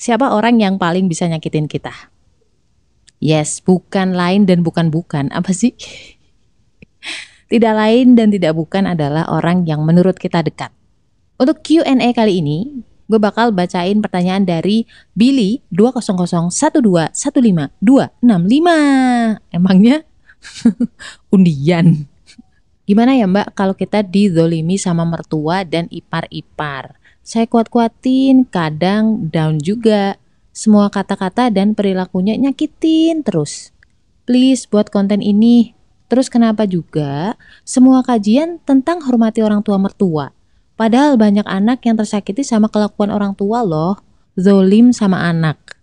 Siapa orang yang paling bisa nyakitin kita? Yes, bukan lain dan bukan bukan. Apa sih? Tidak lain dan tidak bukan adalah orang yang menurut kita dekat. Untuk Q&A kali ini, gue bakal bacain pertanyaan dari Billy 20012152565. Emangnya undian? Gimana ya mbak kalau kita dizolimi sama mertua dan ipar-ipar? Saya kuat-kuatin, kadang down juga. Semua kata-kata dan perilakunya nyakitin terus. Please buat konten ini. Terus kenapa juga semua kajian tentang hormati orang tua mertua. Padahal banyak anak yang tersakiti sama kelakuan orang tua loh. Zolim sama anak.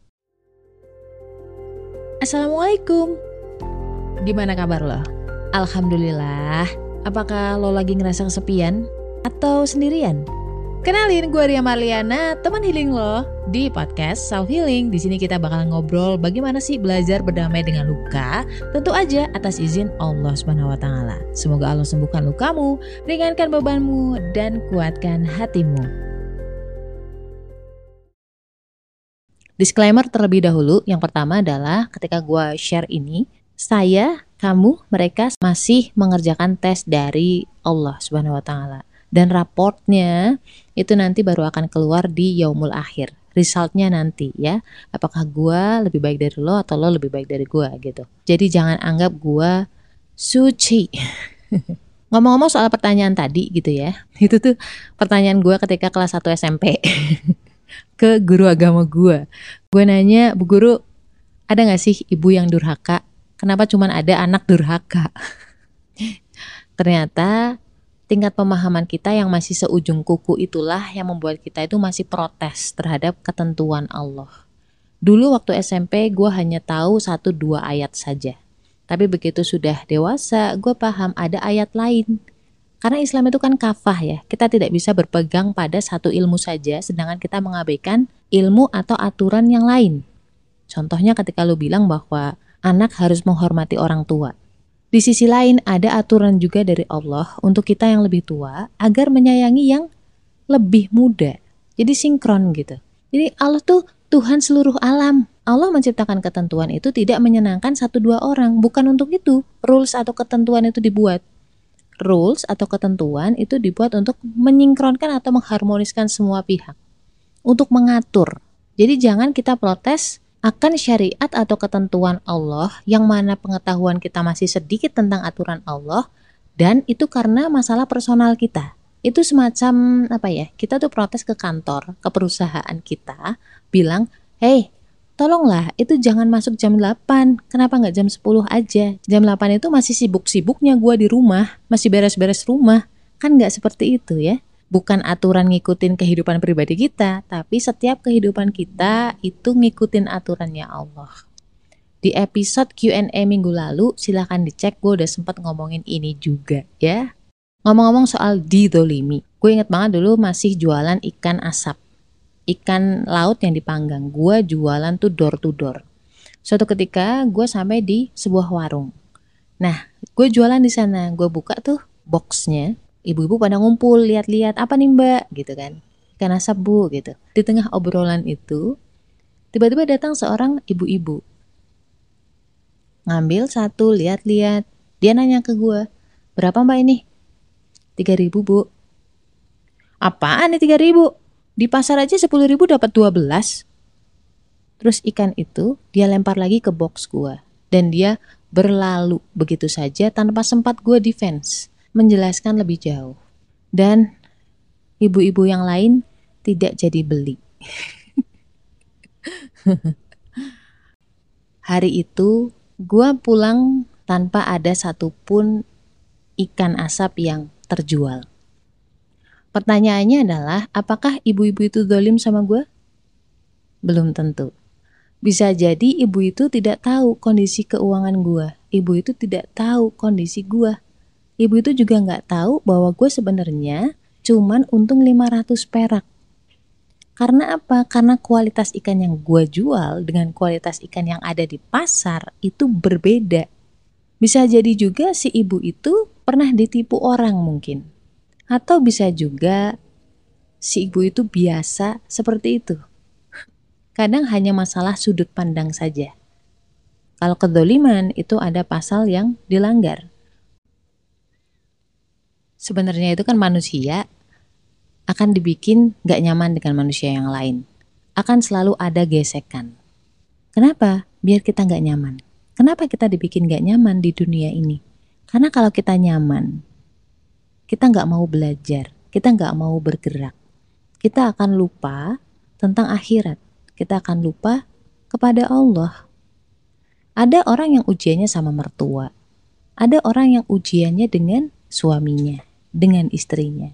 Assalamualaikum. Gimana kabar lo? Alhamdulillah. Apakah lo lagi ngerasa kesepian? Atau sendirian? Kenalin gue Ria Marliana, teman healing lo di podcast Self Healing. Di sini kita bakal ngobrol bagaimana sih belajar berdamai dengan luka, tentu aja atas izin Allah Subhanahu wa taala. Semoga Allah sembuhkan lukamu, ringankan bebanmu dan kuatkan hatimu. Disclaimer terlebih dahulu, yang pertama adalah ketika gue share ini, saya, kamu, mereka masih mengerjakan tes dari Allah Subhanahu wa taala dan raportnya itu nanti baru akan keluar di yaumul akhir. Resultnya nanti ya. Apakah gua lebih baik dari lo atau lo lebih baik dari gua gitu. Jadi jangan anggap gua suci. Ngomong-ngomong soal pertanyaan tadi gitu ya. Itu tuh pertanyaan gua ketika kelas 1 SMP ke guru agama gua. Gua nanya bu guru ada gak sih ibu yang durhaka? Kenapa cuman ada anak durhaka? Ternyata tingkat pemahaman kita yang masih seujung kuku itulah yang membuat kita itu masih protes terhadap ketentuan Allah. Dulu waktu SMP gue hanya tahu satu dua ayat saja. Tapi begitu sudah dewasa, gue paham ada ayat lain. Karena Islam itu kan kafah ya, kita tidak bisa berpegang pada satu ilmu saja, sedangkan kita mengabaikan ilmu atau aturan yang lain. Contohnya ketika lu bilang bahwa anak harus menghormati orang tua. Di sisi lain ada aturan juga dari Allah untuk kita yang lebih tua agar menyayangi yang lebih muda. Jadi sinkron gitu. Jadi Allah tuh Tuhan seluruh alam. Allah menciptakan ketentuan itu tidak menyenangkan satu dua orang. Bukan untuk itu rules atau ketentuan itu dibuat. Rules atau ketentuan itu dibuat untuk menyingkronkan atau mengharmoniskan semua pihak. Untuk mengatur. Jadi jangan kita protes akan syariat atau ketentuan Allah yang mana pengetahuan kita masih sedikit tentang aturan Allah dan itu karena masalah personal kita. Itu semacam apa ya? Kita tuh protes ke kantor, ke perusahaan kita, bilang, "Hey, tolonglah itu jangan masuk jam 8 kenapa nggak jam 10 aja jam 8 itu masih sibuk-sibuknya gue di rumah masih beres-beres rumah kan nggak seperti itu ya bukan aturan ngikutin kehidupan pribadi kita, tapi setiap kehidupan kita itu ngikutin aturannya Allah. Di episode Q&A minggu lalu, silahkan dicek, gue udah sempat ngomongin ini juga ya. Ngomong-ngomong soal didolimi, gue inget banget dulu masih jualan ikan asap. Ikan laut yang dipanggang, gue jualan tuh door to door. Suatu ketika gue sampai di sebuah warung. Nah, gue jualan di sana, gue buka tuh boxnya, ibu-ibu pada ngumpul lihat-lihat apa nih mbak? Gitu kan. Ikan asap bu gitu. Di tengah obrolan itu tiba-tiba datang seorang ibu-ibu. Ngambil satu lihat-lihat. Dia nanya ke gue berapa mbak ini? Tiga ribu bu. Apaan nih tiga ribu? Di pasar aja sepuluh ribu dapat dua belas. Terus ikan itu dia lempar lagi ke box gue dan dia berlalu begitu saja tanpa sempat gue defense menjelaskan lebih jauh. Dan ibu-ibu yang lain tidak jadi beli. Hari itu gue pulang tanpa ada satupun ikan asap yang terjual. Pertanyaannya adalah, apakah ibu-ibu itu dolim sama gue? Belum tentu. Bisa jadi ibu itu tidak tahu kondisi keuangan gue. Ibu itu tidak tahu kondisi gue ibu itu juga nggak tahu bahwa gue sebenarnya cuman untung 500 perak. Karena apa? Karena kualitas ikan yang gue jual dengan kualitas ikan yang ada di pasar itu berbeda. Bisa jadi juga si ibu itu pernah ditipu orang mungkin. Atau bisa juga si ibu itu biasa seperti itu. kadang hanya masalah sudut pandang saja. Kalau kedoliman itu ada pasal yang dilanggar. Sebenarnya itu kan manusia akan dibikin gak nyaman dengan manusia yang lain. Akan selalu ada gesekan. Kenapa? Biar kita gak nyaman. Kenapa kita dibikin gak nyaman di dunia ini? Karena kalau kita nyaman, kita gak mau belajar, kita gak mau bergerak. Kita akan lupa tentang akhirat. Kita akan lupa kepada Allah. Ada orang yang ujiannya sama mertua. Ada orang yang ujiannya dengan suaminya, dengan istrinya.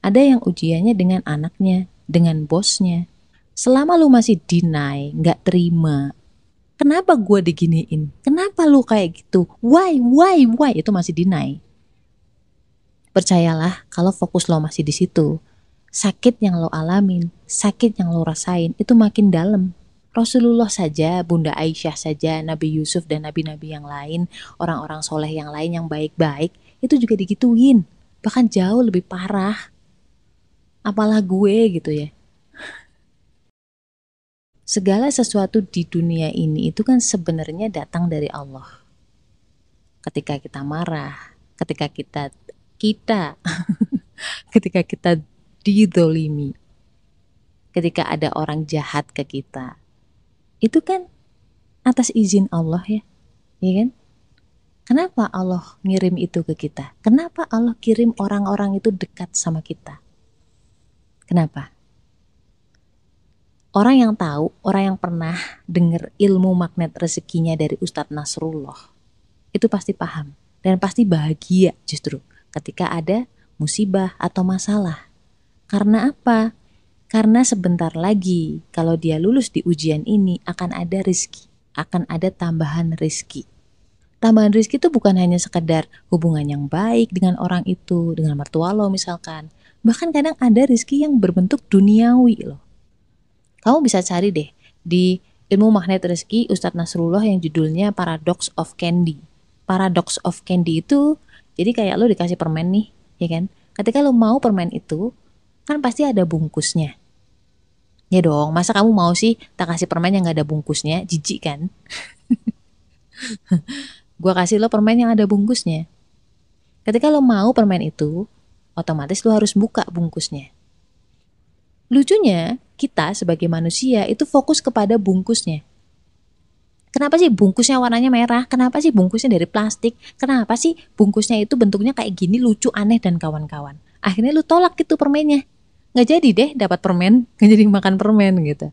Ada yang ujiannya dengan anaknya, dengan bosnya. Selama lu masih deny, nggak terima, kenapa gue diginiin? Kenapa lu kayak gitu? Why, why, why? Itu masih deny. Percayalah, kalau fokus lo masih di situ, sakit yang lo alamin, sakit yang lo rasain, itu makin dalam Rasulullah saja, Bunda Aisyah saja, Nabi Yusuf dan nabi-nabi yang lain, orang-orang soleh yang lain yang baik-baik, itu juga digituin. Bahkan jauh lebih parah. Apalah gue gitu ya. Segala sesuatu di dunia ini itu kan sebenarnya datang dari Allah. Ketika kita marah, ketika kita kita ketika kita didolimi, ketika ada orang jahat ke kita, itu kan atas izin Allah ya, ya kan? Kenapa Allah ngirim itu ke kita? Kenapa Allah kirim orang-orang itu dekat sama kita? Kenapa? Orang yang tahu, orang yang pernah dengar ilmu magnet rezekinya dari Ustadz Nasrullah, itu pasti paham dan pasti bahagia justru ketika ada musibah atau masalah. Karena apa? Karena sebentar lagi kalau dia lulus di ujian ini akan ada rizki, akan ada tambahan rizki. Tambahan rizki itu bukan hanya sekedar hubungan yang baik dengan orang itu, dengan mertua lo misalkan. Bahkan kadang ada rizki yang berbentuk duniawi loh. Kamu bisa cari deh di ilmu magnet rizki Ustadz Nasrullah yang judulnya Paradox of Candy. Paradox of Candy itu jadi kayak lo dikasih permen nih, ya kan? Ketika lo mau permen itu, kan pasti ada bungkusnya. Ya dong, masa kamu mau sih tak kasih permen yang gak ada bungkusnya? Jijik kan? Gua kasih lo permen yang ada bungkusnya. Ketika lo mau permen itu, otomatis lo harus buka bungkusnya. Lucunya, kita sebagai manusia itu fokus kepada bungkusnya. Kenapa sih bungkusnya warnanya merah? Kenapa sih bungkusnya dari plastik? Kenapa sih bungkusnya itu bentuknya kayak gini lucu, aneh, dan kawan-kawan? Akhirnya lu tolak gitu permennya nggak jadi deh dapat permen nggak jadi makan permen gitu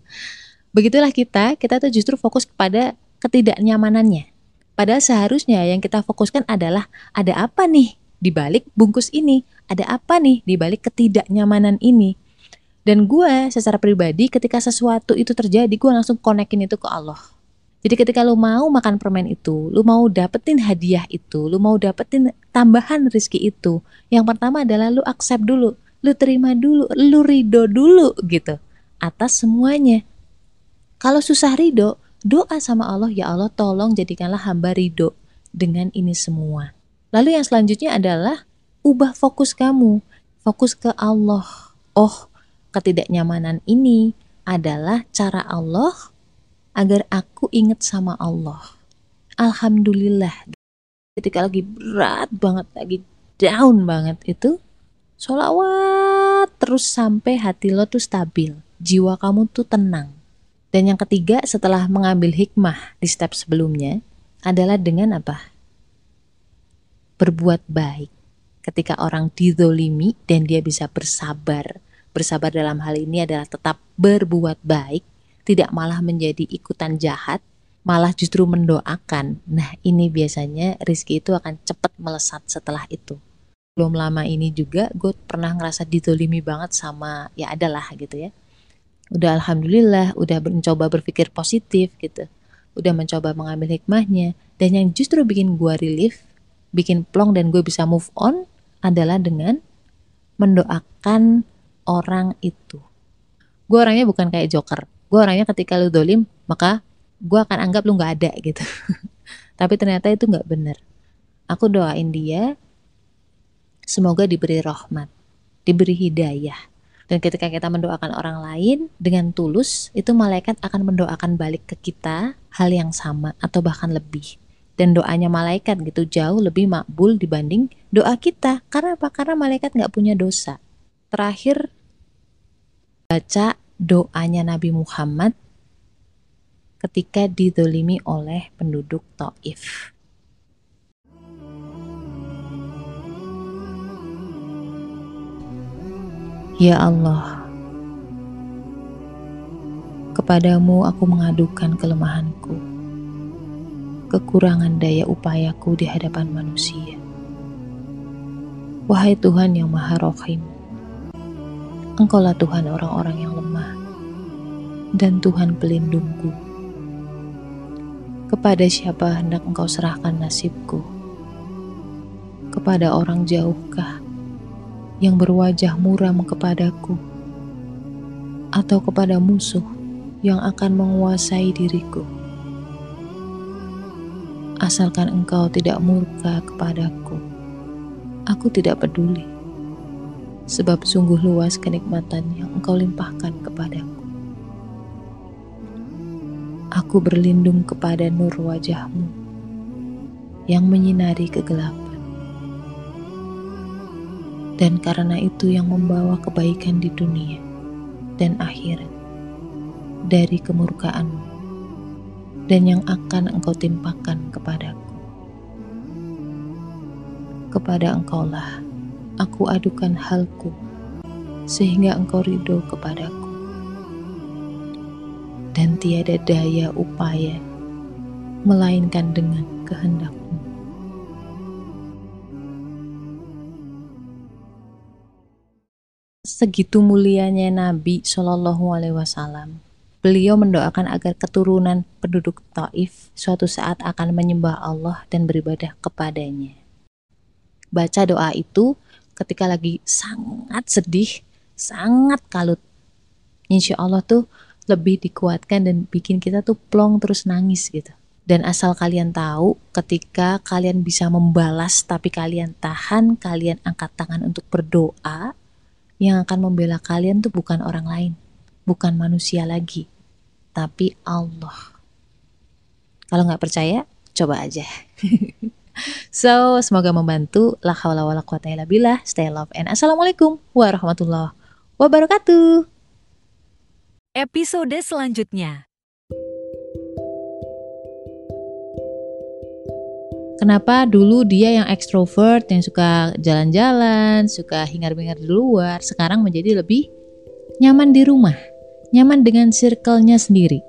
begitulah kita kita tuh justru fokus kepada ketidaknyamanannya padahal seharusnya yang kita fokuskan adalah ada apa nih di balik bungkus ini? Ada apa nih di balik ketidaknyamanan ini? Dan gue secara pribadi ketika sesuatu itu terjadi gue langsung konekin itu ke Allah. Jadi ketika lu mau makan permen itu, lu mau dapetin hadiah itu, lu mau dapetin tambahan rezeki itu, yang pertama adalah lu accept dulu lu terima dulu, lu ridho dulu gitu atas semuanya. Kalau susah ridho, doa sama Allah, ya Allah tolong jadikanlah hamba ridho dengan ini semua. Lalu yang selanjutnya adalah ubah fokus kamu, fokus ke Allah. Oh, ketidaknyamanan ini adalah cara Allah agar aku ingat sama Allah. Alhamdulillah. Ketika lagi berat banget, lagi down banget itu, Solawat terus sampai hati lo tuh stabil, jiwa kamu tuh tenang. Dan yang ketiga setelah mengambil hikmah di step sebelumnya adalah dengan apa? Berbuat baik. Ketika orang didolimi dan dia bisa bersabar. Bersabar dalam hal ini adalah tetap berbuat baik, tidak malah menjadi ikutan jahat, malah justru mendoakan. Nah ini biasanya rizki itu akan cepat melesat setelah itu belum lama ini juga gue pernah ngerasa ditolimi banget sama ya adalah gitu ya udah alhamdulillah udah mencoba berpikir positif gitu. Udah mencoba mengambil hikmahnya. Dan yang justru bikin gue relief bikin plong dan gue bisa move on adalah dengan mendoakan orang itu. Gue orangnya bukan kayak joker. Gue orangnya ketika lu dolim maka gue akan anggap lu nggak ada gitu. Tapi ternyata itu nggak bener. Aku doain dia Semoga diberi rahmat, diberi hidayah, Dan ketika kita mendoakan orang lain dengan tulus, itu malaikat akan mendoakan balik ke kita hal yang sama atau bahkan lebih. Dan doanya malaikat gitu jauh lebih makbul dibanding doa kita. Karena apa? Karena malaikat nggak punya dosa. Terakhir, baca doanya Nabi Muhammad ketika didolimi oleh penduduk Taif. Ya Allah, kepadamu aku mengadukan kelemahanku, kekurangan daya upayaku di hadapan manusia. Wahai Tuhan yang Maha Rohim, Engkaulah Tuhan orang-orang yang lemah dan Tuhan pelindungku. Kepada siapa hendak Engkau serahkan nasibku? Kepada orang jauhkah? Yang berwajah muram kepadaku, atau kepada musuh yang akan menguasai diriku. Asalkan engkau tidak murka kepadaku, aku tidak peduli, sebab sungguh luas kenikmatan yang engkau limpahkan kepadaku. Aku berlindung kepada nur wajahmu yang menyinari kegelapan dan karena itu yang membawa kebaikan di dunia dan akhirat dari kemurkaanmu dan yang akan engkau timpakan kepadaku. Kepada engkaulah aku adukan halku sehingga engkau ridho kepadaku. Dan tiada daya upaya melainkan dengan kehendakmu. Segitu mulianya Nabi Shallallahu Alaihi Wasallam. Beliau mendoakan agar keturunan penduduk Taif suatu saat akan menyembah Allah dan beribadah kepadanya. Baca doa itu ketika lagi sangat sedih, sangat kalut. Insya Allah tuh lebih dikuatkan dan bikin kita tuh plong terus nangis gitu. Dan asal kalian tahu, ketika kalian bisa membalas tapi kalian tahan, kalian angkat tangan untuk berdoa, yang akan membela kalian tuh bukan orang lain, bukan manusia lagi, tapi Allah. Kalau nggak percaya, coba aja. so, semoga membantu. La haula wala quwata illa billah. Stay love and assalamualaikum warahmatullahi wabarakatuh. Episode selanjutnya. Kenapa dulu dia yang ekstrovert, yang suka jalan-jalan, suka hingar-bingar di luar, sekarang menjadi lebih nyaman di rumah, nyaman dengan circle-nya sendiri.